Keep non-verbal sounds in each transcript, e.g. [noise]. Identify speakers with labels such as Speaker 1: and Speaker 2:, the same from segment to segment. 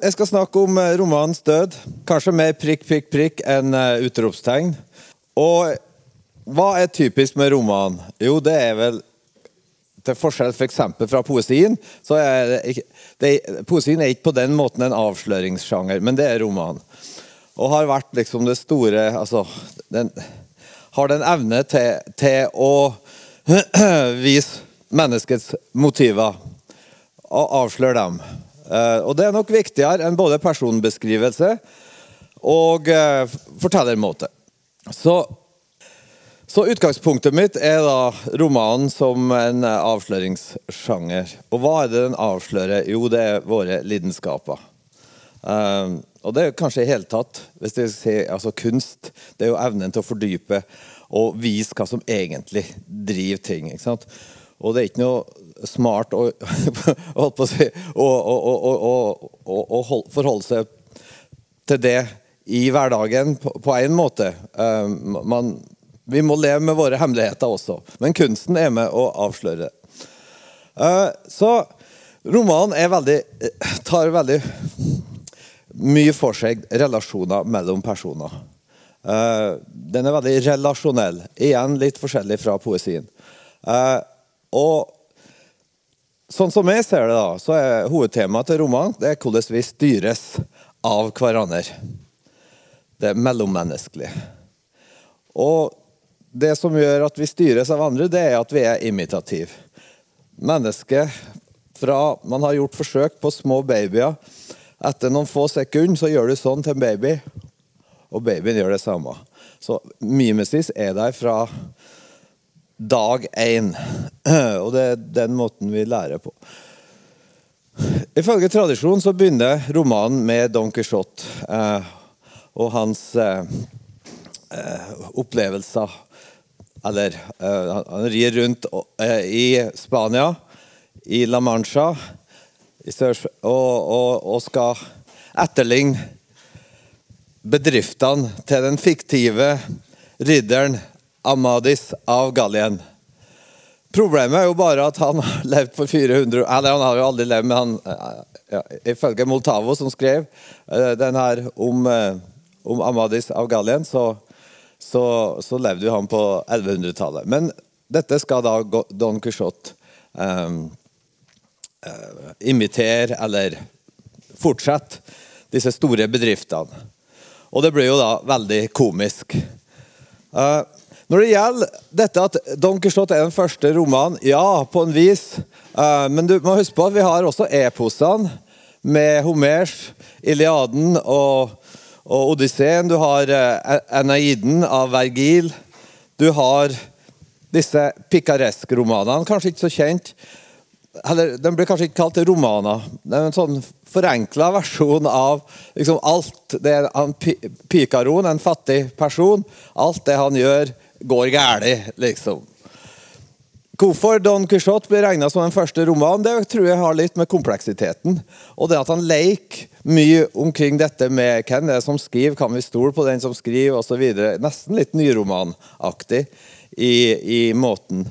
Speaker 1: Jeg skal snakke om eh, romanens død. Kanskje mer prikk, prikk, prikk enn eh, utropstegn. Og hva er typisk med romanen? Jo, det er vel til forskjell f.eks. For fra poesien, så er ikke, det, poesien er ikke på den måten en avsløringssjanger, men det er romanen. Og har vært liksom det store altså, den, Har den evne til, til å [clears throat] vise menneskets motiver og avsløre dem. Uh, og det er nok viktigere enn både personbeskrivelse og uh, fortellermåte. Så, så, utgangspunktet mitt er da romanen som en avsløringssjanger. Og hva er det den avslører? Jo, det er våre lidenskaper. Uh, og det er kanskje i hele tatt hvis det ser, altså Kunst det er jo evnen til å fordype og vise hva som egentlig driver ting. ikke sant? Og det er ikke noe smart å, [laughs] si, å, å, å, forholde seg til det i hverdagen på én måte. Eh, man, vi må leve med våre hemmeligheter også, men kunsten er med å avsløre det. Eh, så romanen veldig, tar veldig mye for seg relasjoner mellom personer. Eh, den er veldig relasjonell. Igjen litt forskjellig fra poesien. Og Sånn som jeg ser det, da, så er hovedtemaet til romanen det er hvordan vi styres av hverandre. Det er mellommenneskelig. Og det som gjør at vi styres av andre, det er at vi er imitativ. Mennesket fra Man har gjort forsøk på små babyer. Etter noen få sekunder så gjør du sånn til en baby, og babyen gjør det samme. Så mimesis er der fra dag én. [clears throat] Og det er den måten vi lærer på. Ifølge tradisjonen så begynner romanen med Don Quijote eh, og hans eh, eh opplevelser. Eller Han rir rundt i Spania, i La Mancha, og, og, og skal etterligne bedriftene til den fiktive ridderen Amadis av Gallien. Problemet er jo bare at han har levd for 400 Eller han har jo aldri levd, men han ja, Ifølge Moltavo, som skrev uh, den her om, uh, om, Amadis av Gallien, så, så, så levde jo han på 1100-tallet. Men dette skal da Don Quijote um, uh, imitere, eller fortsette, disse store bedriftene. Og det blir jo da veldig komisk. Uh, når det gjelder dette at Don Quijote er den første romanen, ja, på en vis. Uh, men du må huske på at vi har også eposene med Homers, Iliaden og, og Odysseen. Du har Enaiden av Vergil. Du har disse pikaresk-romanene, kanskje ikke så kjent. Eller, den blir kanskje ikke kalt romaner. Det er en sånn forenkla versjon av liksom alt det en Pikaron, en fattig person, alt det han gjør går galt, liksom. Hvorfor Don Quijote blir regna som den første romanen, det tror jeg har litt med kompleksiteten. Og det at han leker mye omkring dette med hvem det er som skriver, kan vi stole på den som skriver, osv. Nesten litt nyromanaktig i, i måten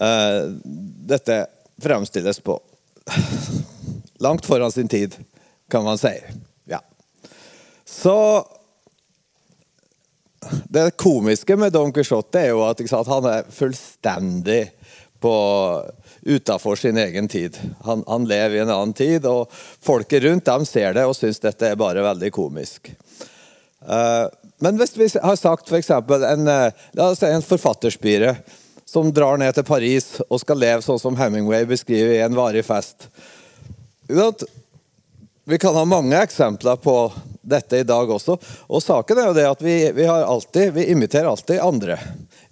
Speaker 1: uh, dette fremstilles på. Langt foran sin tid, kan man si. Ja. Så det komiske med Don Quijote er jo at sant, han er fullstendig på utafor sin egen tid. Han, han, lever i en annen tid, og folket rundt dem ser det og syns dette er bare veldig komisk. Uh, men hvis vi har sagt f.eks. en, uh, si en forfatterspire som drar ned til Paris og skal leve sånn som Hemingway beskriver i en varig fest Vi kan ha mange eksempler på dette i dag også. Og saken er jo det at vi, vi, alltid, vi imiterer alltid andre.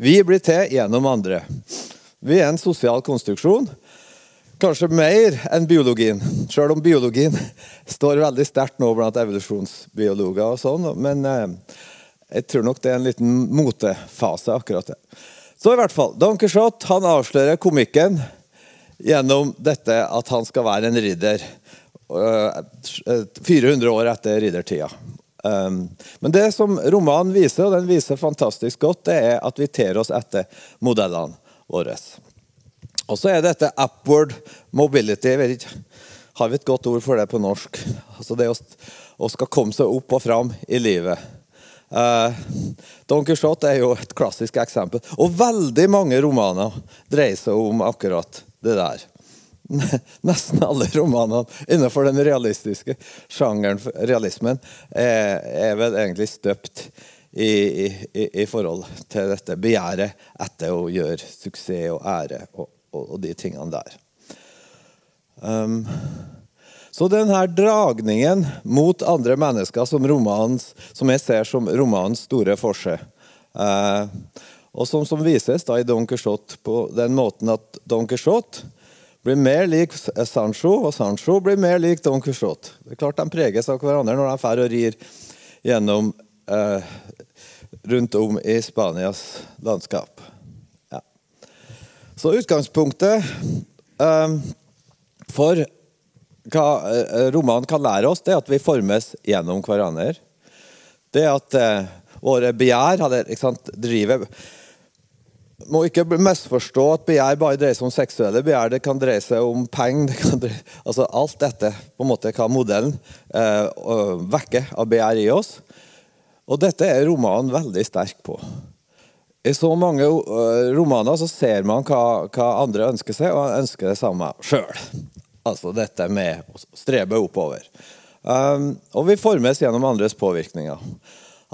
Speaker 1: Vi blir til gjennom andre. Vi er en sosial konstruksjon. Kanskje mer enn biologien, sjøl om biologien står veldig sterkt nå blant evolusjonsbiologer. og sånn, Men eh, jeg tror nok det er en liten motefase, akkurat det. Så i hvert fall, Don Quijote avslører komikken gjennom dette at han skal være en ridder. 400 eh, år etter riddertida. Um, men det som romanen viser, og den viser fantastisk godt, det er at vi ter oss etter modellene våre. Og så er dette upward mobility. Ikke, Har vi et godt ord for det på norsk? Altså det å, å skal komme seg opp og fram i livet. Uh, Don Quijote er jo et klassisk eksempel. Og veldig mange romaner dreier seg om akkurat det der. Nesten alle romanene innenfor den realistiske sjangeren, realismen, er, er vel egentlig støpt i, i, i, forhold til dette begjæret etter å gjøre suksess og ære og, og, og de tingene der. Um, så denne dragningen mot andre mennesker som, romans, som jeg ser som romanens store forse, uh, og som, som, vises da i Don Quijote på den måten at Don Quijote blir mer lik Sancho, og Sancho blir mer lik Don Quijote. Det er klart De preges av hverandre når de drar og rir gjennom eh, rundt om i Spanias landskap. Ja. Så utgangspunktet eh, for hva eh, romanen kan lære oss, det er at vi formes gjennom hverandre. Det at eh, våre begjær sant, driver Må ikke misforstå at begjær bare dreier seg om seksuelle begjær. Det kan dreie seg om penger. Dreie, altså alt dette på en måte hva modellen eh, vekker av begjær i oss. Og dette er romanen veldig sterk på. I så mange uh, romaner så ser man hva, hva andre ønsker seg, og ønsker det samme sjøl. Altså dette med å strebe oppover. Um, og vi formes gjennom andres påvirkninger.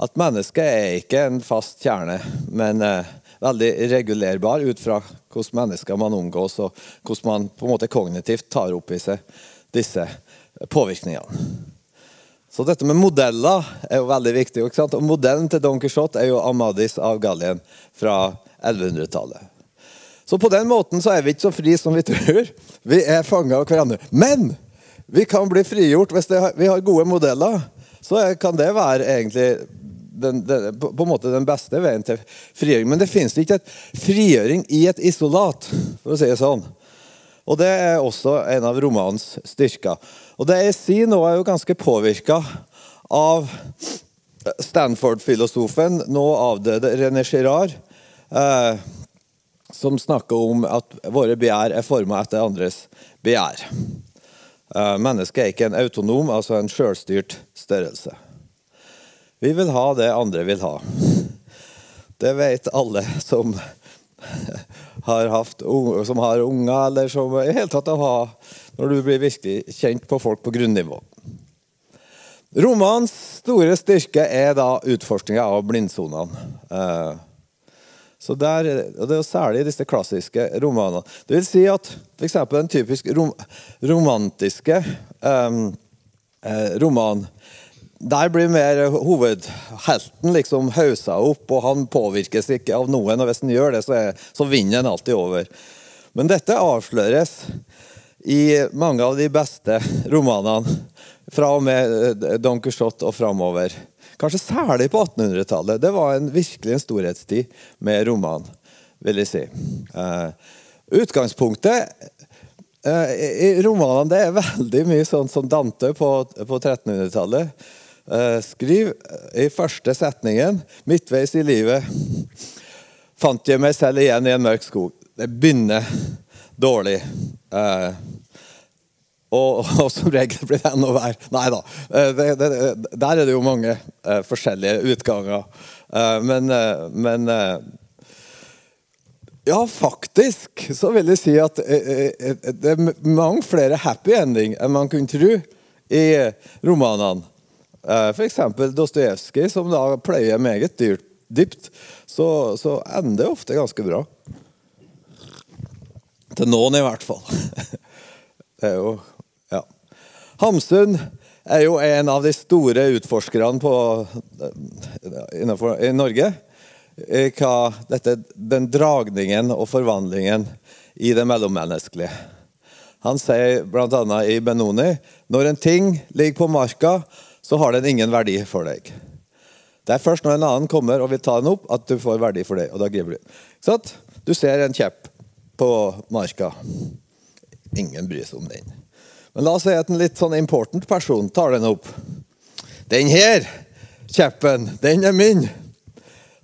Speaker 1: At mennesket er ikke en fast kjerne, men uh, veldig regulerbar ut fra hvordan mennesker man omgås, og hvordan man på en måte kognitivt tar opp i seg disse påvirkningene. Så dette med modeller er jo veldig viktig. Og Modellen til Don Quijote er jo Amadis av Gallien fra 1100-tallet. Så på den måten så er vi ikke så fri som vi tror. Vi er fanga av hverandre. Men vi kan bli frigjort hvis det, vi har gode modeller. Så kan det være egentlig den, den, på, på, en måte den beste veien til frigjøring. Men det finnes ikke et frigjøring i et isolat, for å si det sånn. Og det er også en av romanens styrker. Og det jeg sier nå, er jo ganske påvirka av Stanford-filosofen, nå avdøde René Girard. Eh, som snakker om at våre begjær er forma etter andres begjær. Eh, mennesket er ikke en autonom, altså en sjølstyrt størrelse. Vi vil ha det andre vil ha. Det vet alle som har unge, som har unger, eller som i hele tatt har når du blir virkelig kjent på folk på grunnivå. Romanens store styrke er da utforskninga av blindsonene. Eh, så der, og Det er jo særlig disse klassiske romanene. Det vil si at f.eks. den typisk rom, romantiske um, roman der blir mer hovedhelten liksom hausa opp, og han påvirkes ikke av noen. og Hvis han gjør det, så, er, så vinner han alltid over. Men dette avsløres i mange av de beste romanene fra og med eh, Don Quijote og framover. Kanskje særlig på 1800-tallet. Det var en, virkelig en storhetstid med roman, vil jeg si. Uh, utgangspunktet uh, i romanene det er veldig mye sånn som Dante på 1300-tallet. Uh, skriv i første setningen, midtveis i livet, fant jeg meg selv igjen i en mørk skog. Det begynner dårlig. Uh, og, og, som regel blir det enda verre. Nei da. Eh, der er det jo mange forskjellige utganger. Men, men Ja, faktisk så vil jeg si at det er mange flere happy ending enn man kunne tro i romanene. Uh, F.eks. Dostojevskij, som da pløyer meget dyrt, dypt, så, så ender det ofte ganske bra. Til noen, i hvert fall. [laughs] det er jo Hamsun er jo en av de store utforskerne på, innenfor, i Norge. Hva dette, den dragningen og forvandlingen i det mellommenneskelige. Han sier bl.a. i Benoni når en ting ligger på marka, så har den ingen verdi for deg. Det er først når en annen kommer og vil ta den opp, at du får verdi for det. Og da griper du. Så at du ser en kjepp på marka. Ingen bryr seg om den. Men la oss si at en litt sånn important person tar den opp. Den her kjeppen, den er min.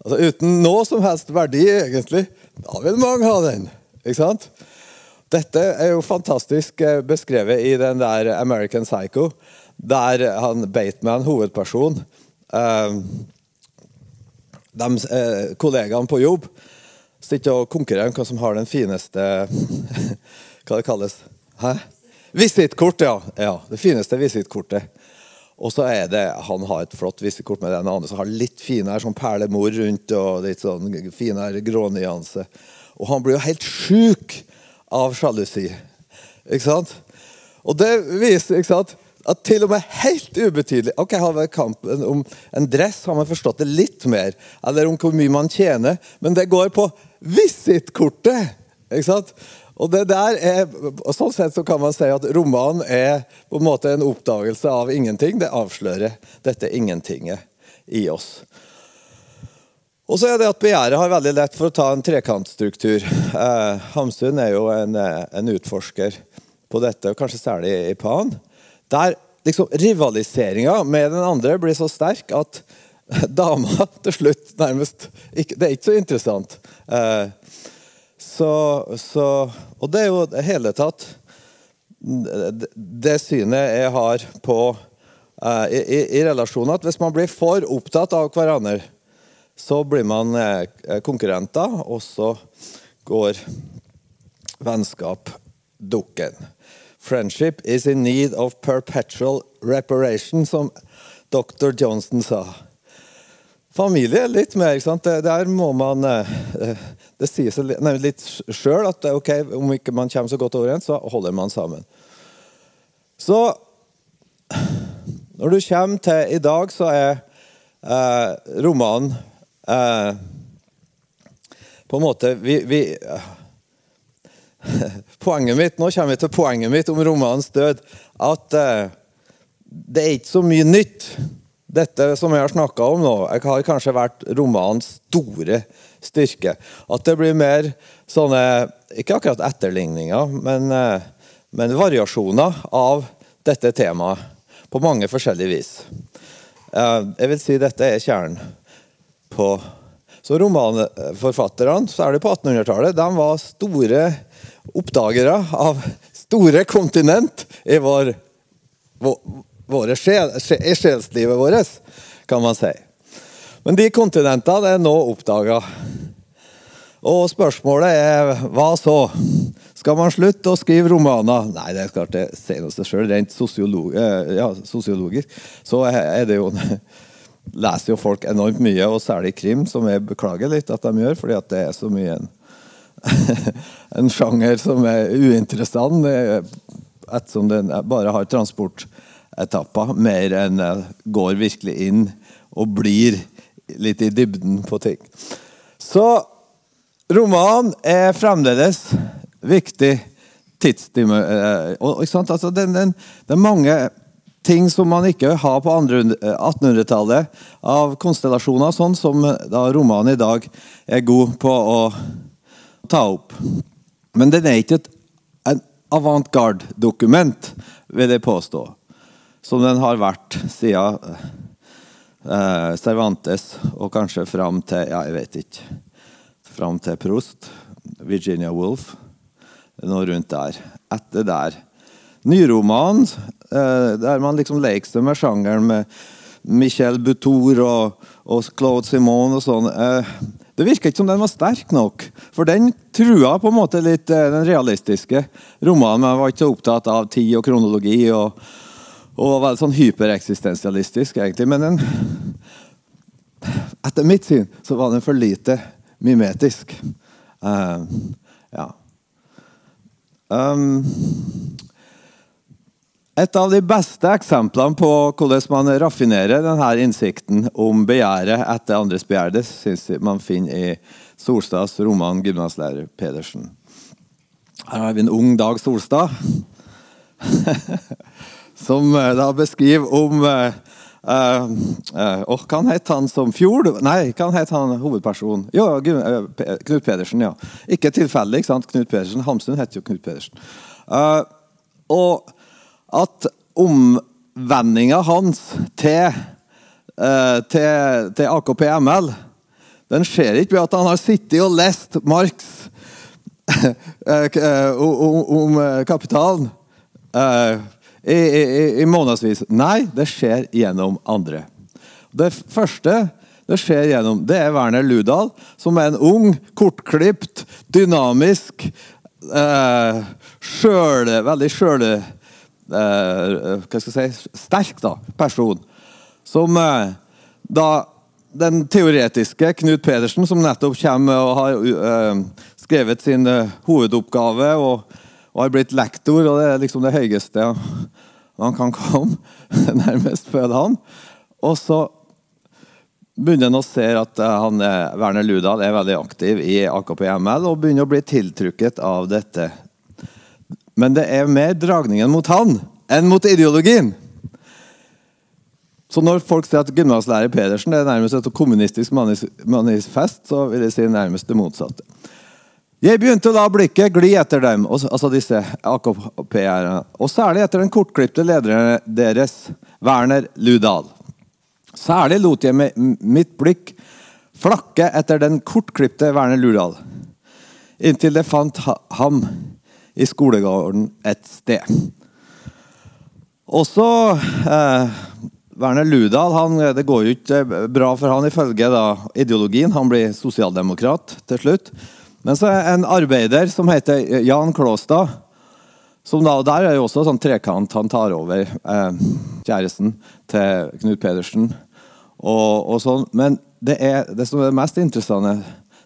Speaker 1: Altså Uten noe som helst verdi, egentlig. Da vil mange ha den. Ikke sant? Dette er jo fantastisk eh, beskrevet i den der American Psycho, der han Bateman, hovedperson eh, de, eh, Kollegaene på jobb sitter og konkurrerer om hva som har den fineste [laughs] Hva det kalles? Hæ? Visittkort, ja. ja. Det fineste visittkortet. Og så er det Han har et flott visitkort med den andre som har litt finere sånn perlemor rundt og litt sånn finere grånyanse. Og han blir jo helt sjuk av sjalusi. Ikke sant? Og det viser ikke sant, at til og med helt ubetydelig Ok, har vi kampen om en dress, har man forstått det litt mer. Eller om hvor mye man tjener. Men det går på visittkortet! Ikke sant? Og det der er, og Sånn sett så kan man si at romanen er på en måte en oppdagelse av ingenting. Det avslører dette ingentinget i oss. Og så er det at Begjæret har veldig lett for å ta en trekantstruktur. Eh, Hamsun er jo en, eh, en, utforsker på dette, kanskje særlig i Pan. Der liksom rivaliseringa med den andre blir så sterk at [laughs] dama til slutt nærmest ikke, Det er ikke så interessant. Eh, så, så, og det er jo det hele tatt det synet jeg har på uh, i, i, relasjoner, at hvis man blir for opptatt av hverandre, så blir man uh, konkurrenter, og så går vennskap dukken. Friendship is in need of perpetual reparation, som dr. Johnson sa. Familie litt mer. ikke sant? Der må man uh, det sier seg litt sjøl at ok, om ikke man kommer så godt overens, så holder man sammen. Så når du kommer til i dag, så er eh, romanen eh, På en måte vi, vi [laughs] Poenget mitt, Nå kommer vi til poenget mitt om romanens død. At eh, det er ikke så mye nytt. Dette som jeg har snakka om nå, jeg har kanskje vært romanens store styrke. At det blir mer sånne Ikke akkurat etterligninger, men, eh, men variasjoner av dette temaet på mange forskjellige vis. Eh, jeg vil si dette er kjernen på Så romanforfatterne, særlig på 1800-tallet, de var store oppdagere av store kontinent i vår, våre sjel, sjelslivet vårt, kan man si. Men de kontinentene er nå oppdaga. Og spørsmålet er hva så? Skal man slutte å skrive romaner? Nei, det er klart det sier seg sjøl. Rent sosiolog, eh, ja, sosiologisk så er det jo leser jo folk enormt mye, og særlig krim, som jeg beklager litt at de gjør, fordi at det er så mye en, [laughs] en sjanger som er uinteressant, eh, ettersom den bare har transportetapper, mer enn går virkelig inn og blir litt i dybden på ting. Så romanen er fremdeles viktig tidsdimensjon. Eh, altså, det, er mange ting som man ikke har på 1800-tallet av konstellasjoner, sånn som da romanen i dag er god på å ta opp. Men den er ikke et en avantgarde-dokument, vil jeg påstå. Som den har vært siden eh, Cervantes og kanskje fram til Ja, jeg vet ikke. Fram til Prost. Virginia Woolf. Noe rundt der. Etter der. Nyroman, eh, der man liksom leker seg med sjangeren med Michel Butour og, og Claude Simone og sånn. Eh, det virka ikke som den var sterk nok. For den trua på en måte litt eh, den realistiske romanen. Jeg var ikke så opptatt av tid og kronologi. og og var veldig sånn hypereksistensialistisk, egentlig. Men den, etter mitt syn så var den for lite mimetisk. Uh, ja. Um, et av de beste eksemplene på hvordan man raffinerer denne innsikten om begjæret etter andres begjær, det syns man finner i Solstads roman 'Gymnaslærer Pedersen'. Her har vi en ung Dag Solstad. [laughs] som eh, da beskriver om uh, uh, uh, Hva het han som Fjord? Nei, hva het han hovedpersonen? Jo, Knut Pedersen, ja. Ikke tilfeldig, ikke sant? Knut Pedersen. Hamsun heter jo Knut Pedersen. og at omvendinga hans til, til, til AKP-ML den skjer ikke ved at han har sittet og lest Marx om, kapitalen i, i, i månedsvis. Nei, det skjer gjennom andre. Det første det skjer gjennom Det er Werner Ludal, som er en ung, kortklipt, dynamisk, eh, sjøle, veldig sjøle... Eh, hva skal jeg si sterk da, person. Som eh, da den teoretiske Knut Pedersen, som nettopp kommer og har uh, skrevet sin hovedoppgave og, og, har blitt lektor, og det er liksom det høyeste han kan komme, [laughs] nærmest føler han. Og så begynner han å se at han, Werner Ludal er veldig aktiv i AKP-ML og begynner å bli tiltrukket av dette. Men det er mer dragningen mot han enn mot ideologien. Så når folk sier at gymnaslærer Pedersen er nærmest et kommunistisk manifest, så vil jeg si nærmest det motsatte. Jeg begynte å la blikket gli etter dem, altså disse AKP-erne, og særlig etter den kortklipte lederen deres, Werner Ludal. Særlig lot jeg mitt blikk flakke etter den kortklipte Werner Ludal, inntil det fant ham i skolegården et sted. Også eh, Werner Ludal han, det går jo ikke bra for han ifølge da, ideologien. Han blir sosialdemokrat til slutt. Men så er en arbeider som heter Jan Klåstad. Som da, Der er jo også sånn trekant. Han tar over eh, kjæresten til Knut Pedersen. Og, og sånn. Men det, er, det som er det mest interessante,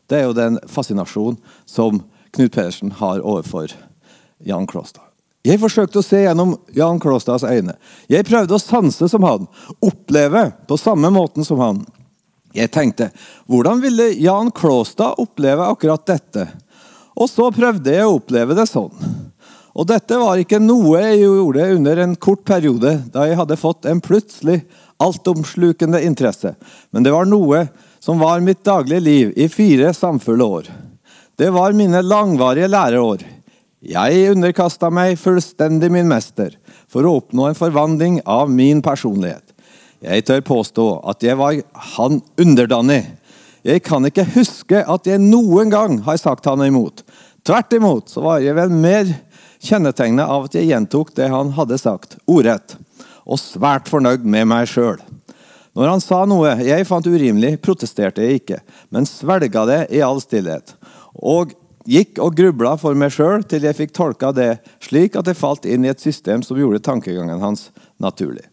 Speaker 1: det er jo den fascinasjonen som Knut Pedersen har overfor Jan Klåstad. Jeg forsøkte å se gjennom Jan Klåstads øyne. Jeg prøvde å sanse som han, oppleve på samme måten som han. Jeg tenkte hvordan ville Jan Klåstad oppleve akkurat dette? Og så prøvde jeg å oppleve det sånn. Og dette var ikke noe jeg gjorde under en kort periode, da jeg hadde fått en plutselig altomslukende interesse. Men det var noe som var mitt daglige liv i fire samfulle år. Det var mine langvarige læreår. Jeg underkasta meg fullstendig min mester for å oppnå en forvandling av min personlighet. Jeg tør påstå at jeg var han underdanig. Jeg kan ikke huske at jeg noen gang har sagt han imot. Tvert imot så var jeg vel mer kjennetegnet av at jeg gjentok det han hadde sagt, ordrett, og svært fornøyd med meg sjøl. Når han sa noe jeg fant urimelig, protesterte jeg ikke, men svelga det i all stillhet. Og gikk og grubla for meg sjøl til jeg fikk tolka det slik at det falt inn i et system som gjorde tankegangen hans naturlig.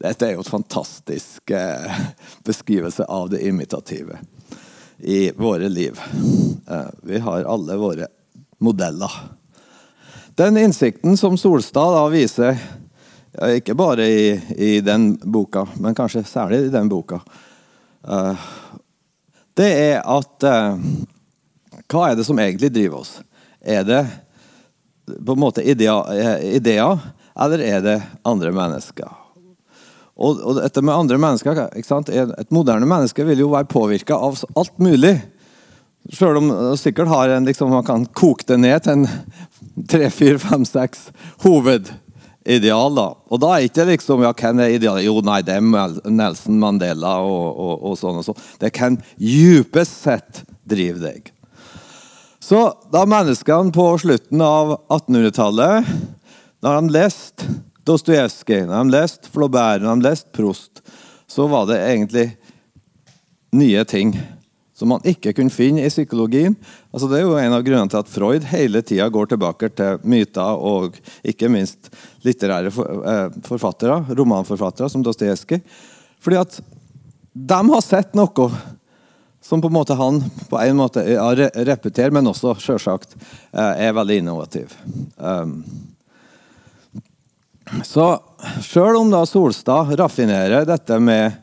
Speaker 1: Dette er jo et fantastisk eh, beskrivelse av det imitative i våre liv. Eh, vi har alle våre modeller. Den innsikten som Solstad da viser, ikke bare i, i, den boka, men kanskje særlig i den boka, eh, det er at hva er det som egentlig driver oss? Er det på en måte ideer, eller er det andre mennesker? Og, og dette med andre mennesker Et moderne menneske vil jo være påvirka av alt mulig. Sjøl om det sikkert har en, liksom, man kan koke det ned til en [laughs] tre, fire, fem, seks hovedideal. da. Og da er ikke liksom ja, hvem er idealet? Jo, nei, det er Nelson Mandela og, og, og sånn og sånn. Det kan djupest sett drive deg. Så da menneskene på slutten av 1800-tallet, da de leste Dostojevskij, når de leste Flaubert, når de leste Prost, så var det egentlig nye ting som man ikke kunne finne i psykologien. Altså det er jo en av grunnene til at Freud hele tida går tilbake til myter og ikke minst litterære eh, forfattere, romanforfattere som Dostojevskij. Fordi at de har sett noe som på en måte han på en måte repeterer, men også selvsagt eh, er veldig innovativ. Um, så sjøl om da Solstad raffinerer dette med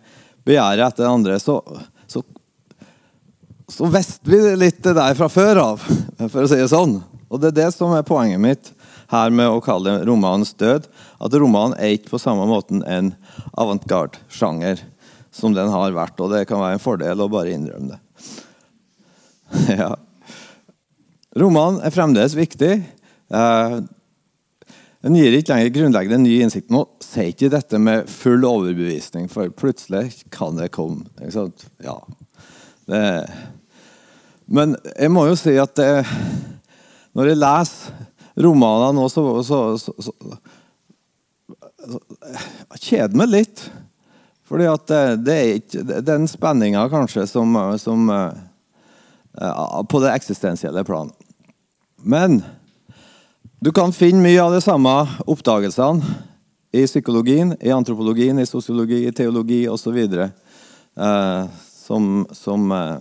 Speaker 1: begjæret etter andre, så, så, så visste vi litt det der fra før av, for å si det sånn. Og det er det som er poenget mitt her med å kalle romanens død. At romanen er ikke på samme måten en avantgarde-sjanger som den har vært. Og det kan være en fordel å bare innrømme det. [laughs] ja. Romanen er fremdeles viktig. Eh, den gir ikke lenger grunnleggende ny innsikt. Nå sier ikke dette med full overbevisning, for plutselig kan det komme. Ja. Det, men jeg må jo si at det, når jeg leser romaner nå, så, så, så, så, så kjeder meg litt. Fordi at det, det er ikke den spenninga kanskje som, som På det eksistensielle plan. Men du kan finne mye av de samme oppdagelsene i psykologien, i antropologien, i sosiologi, i teologi osv. Eh, som, som eh,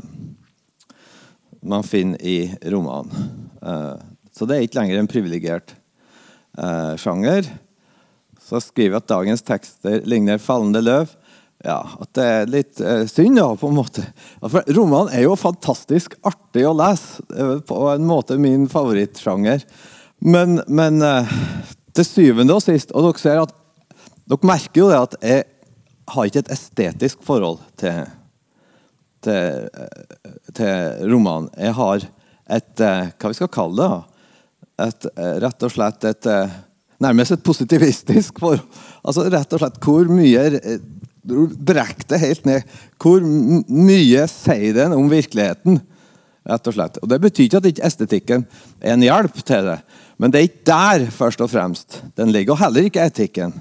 Speaker 1: man finner i romanen. Eh, så det er ikke lenger en privilegert eh, sjanger. Så skriver jeg at dagens tekster ligner fallende løv. Ja, At det er litt eh, synd, da, på en måte. For romanen er jo fantastisk artig å lese. På en måte min favorittsjanger. Men, men eh, til syvende og sist Og dere ser at dere merker jo det at jeg har ikke et estetisk forhold til til, til romanen. Jeg har et eh, Hva vi skal kalle det? Et, eh, rett og slett et eh, Nærmest et positivistisk forhold. Altså rett og slett hvor mye Brekk det helt ned. Hvor mye sier den om virkeligheten? rett og slett. Og Det betyr ikke at ikke estetikken er en hjelp til det. Men det er ikke der først og fremst den ligger. Heller ikke etikken.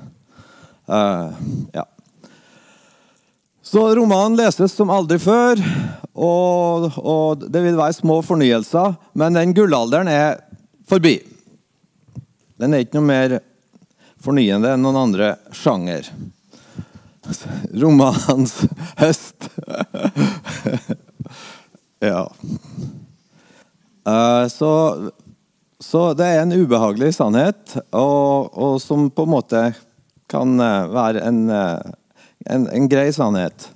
Speaker 1: Uh, ja. Så romanen leses som aldri før, og, og, det vil være små fornyelser. Men den gullalderen er forbi. Den er ikke noe mer fornyende enn noen andre sjanger. Romanens høst. ja. Uh, så, så, det er en ubehagelig sannhet, og, og som på en måte kan uh, være en uh, en, en grei sannhet.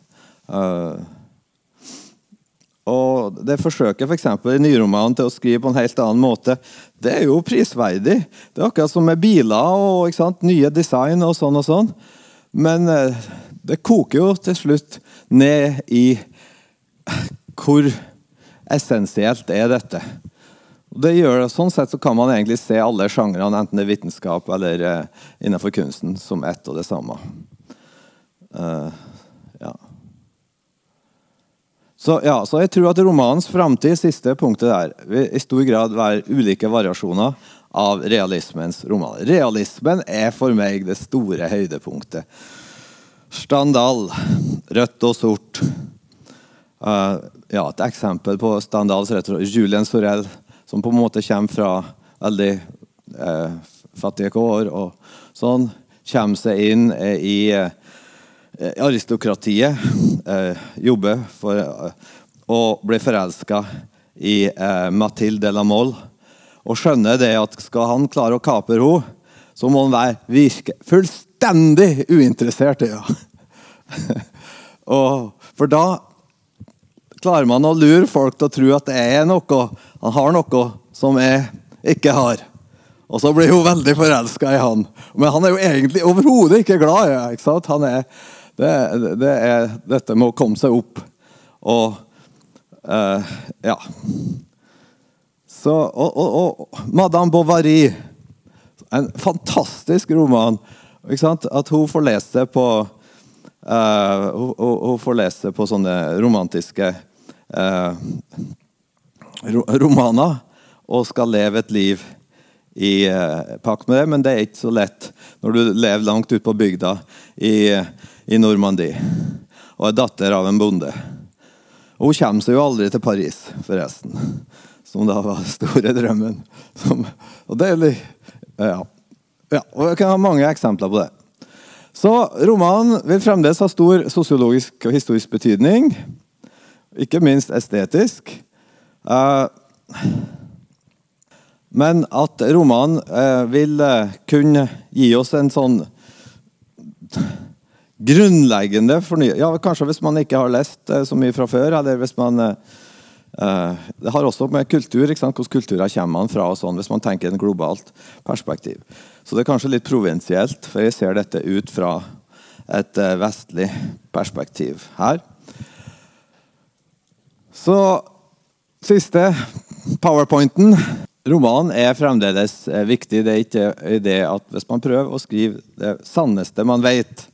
Speaker 1: Og Det forsøket for eksempel, i nyromanen til å skrive på en helt annen måte, det er jo prisverdig. Det er akkurat som med biler og sant, nye design og sånn og sånn. Men uh, det koker jo til slutt ned i hvor essensielt er dette. Det gjør, sånn sett så kan man egentlig se alle sjangrene, enten det er vitenskap eller uh, innenfor kunsten, som ett og det samme. Uh, ja. Så, ja, så jeg tror at romanens framtid, siste punktet der, vil i stor grad være ulike variasjoner av realismens romaner. Realismen er for meg det store høydepunktet. Standal, rødt og sort. Uh, ja, et eksempel på Standals retro, Julien Sorell, som på en måte kommer fra veldig uh, fattige kår og sånn. Kommer seg inn i uh, Eh, aristokratiet eh, jobber for eh, å bli forelska i eh, Mathilde de. Og skjønner det at skal han klare å kapre henne, så må han være virke fullstendig uinteressert i henne. [laughs] for da klarer man å lure folk til å tro at det er noe han har noe som jeg ikke har. Og så blir hun veldig forelska i han. Men han er jo egentlig overhodet ikke glad i henne. Det, det, er dette med å komme seg opp og uh, Ja. Så, og, og, og, Madame Bovary, en fantastisk roman. At hun får lese på uh, hun, hun, får lese på sånne romantiske uh, romaner og skal leve et liv i pakt med det, men det er ikke så lett når du lever langt ute på bygda i i Normandie og er datter av en bonde. Hun kommer seg jo aldri til Paris, forresten. Som da var store drømmen. Som, og det er litt, ja. ja. Og jeg kan ha mange eksempler på det. Så romanen vil fremdeles ha stor sosiologisk og historisk betydning. Ikke minst estetisk. Uh, men at romanen uh, vil uh, kunne gi oss en sånn grunnleggende fornyelse ja, Kanskje hvis man ikke har lest eh, så mye fra før, eller hvis man det har også med kultur, ikke sant? hvordan kulturer kommer man fra, og sånn, hvis man tenker en globalt perspektiv. Så det er kanskje litt provinsielt, for jeg ser dette ut fra et uh, vestlig perspektiv her. Så siste powerpointen. Romanen er fremdeles viktig. Det er ikke det at hvis man prøver å skrive det sanneste man vet,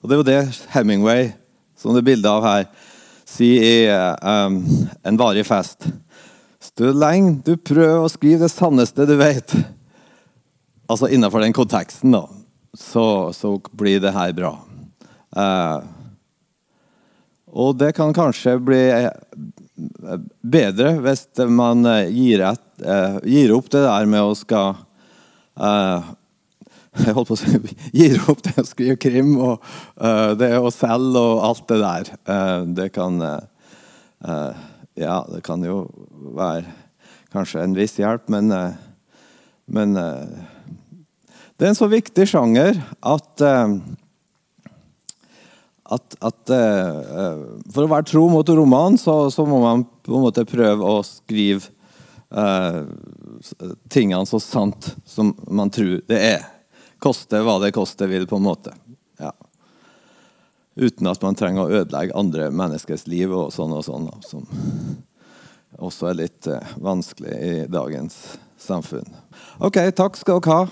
Speaker 1: og Det er jo det Hemingway, som det er bilde av her, sier i um, En varig fest. Desto lenge du prøver å skrive det sanneste du vet, altså innenfor den konteksten, da, så, så blir det her bra. Uh, og det kan kanskje bli bedre hvis man gir, et, uh, gir opp det der med å skal uh, [laughs] jeg holdt på å gir opp det å skrive krim og uh, det å selge og alt det der. Uh, det kan uh, Ja, det kan jo være kanskje en viss hjelp, men, men det er en så viktig sjanger at at, at For å være tro mot romanen, så, så, må man på en måte prøve å skrive tingene så sant som man tror det er koste hva det koste vil, på en måte. Ja. Uten at man trenger å ødelegge andre menneskers liv og sånn og sånn. Som også er litt uh, vanskelig i dagens samfunn. OK, takk skal dere ha.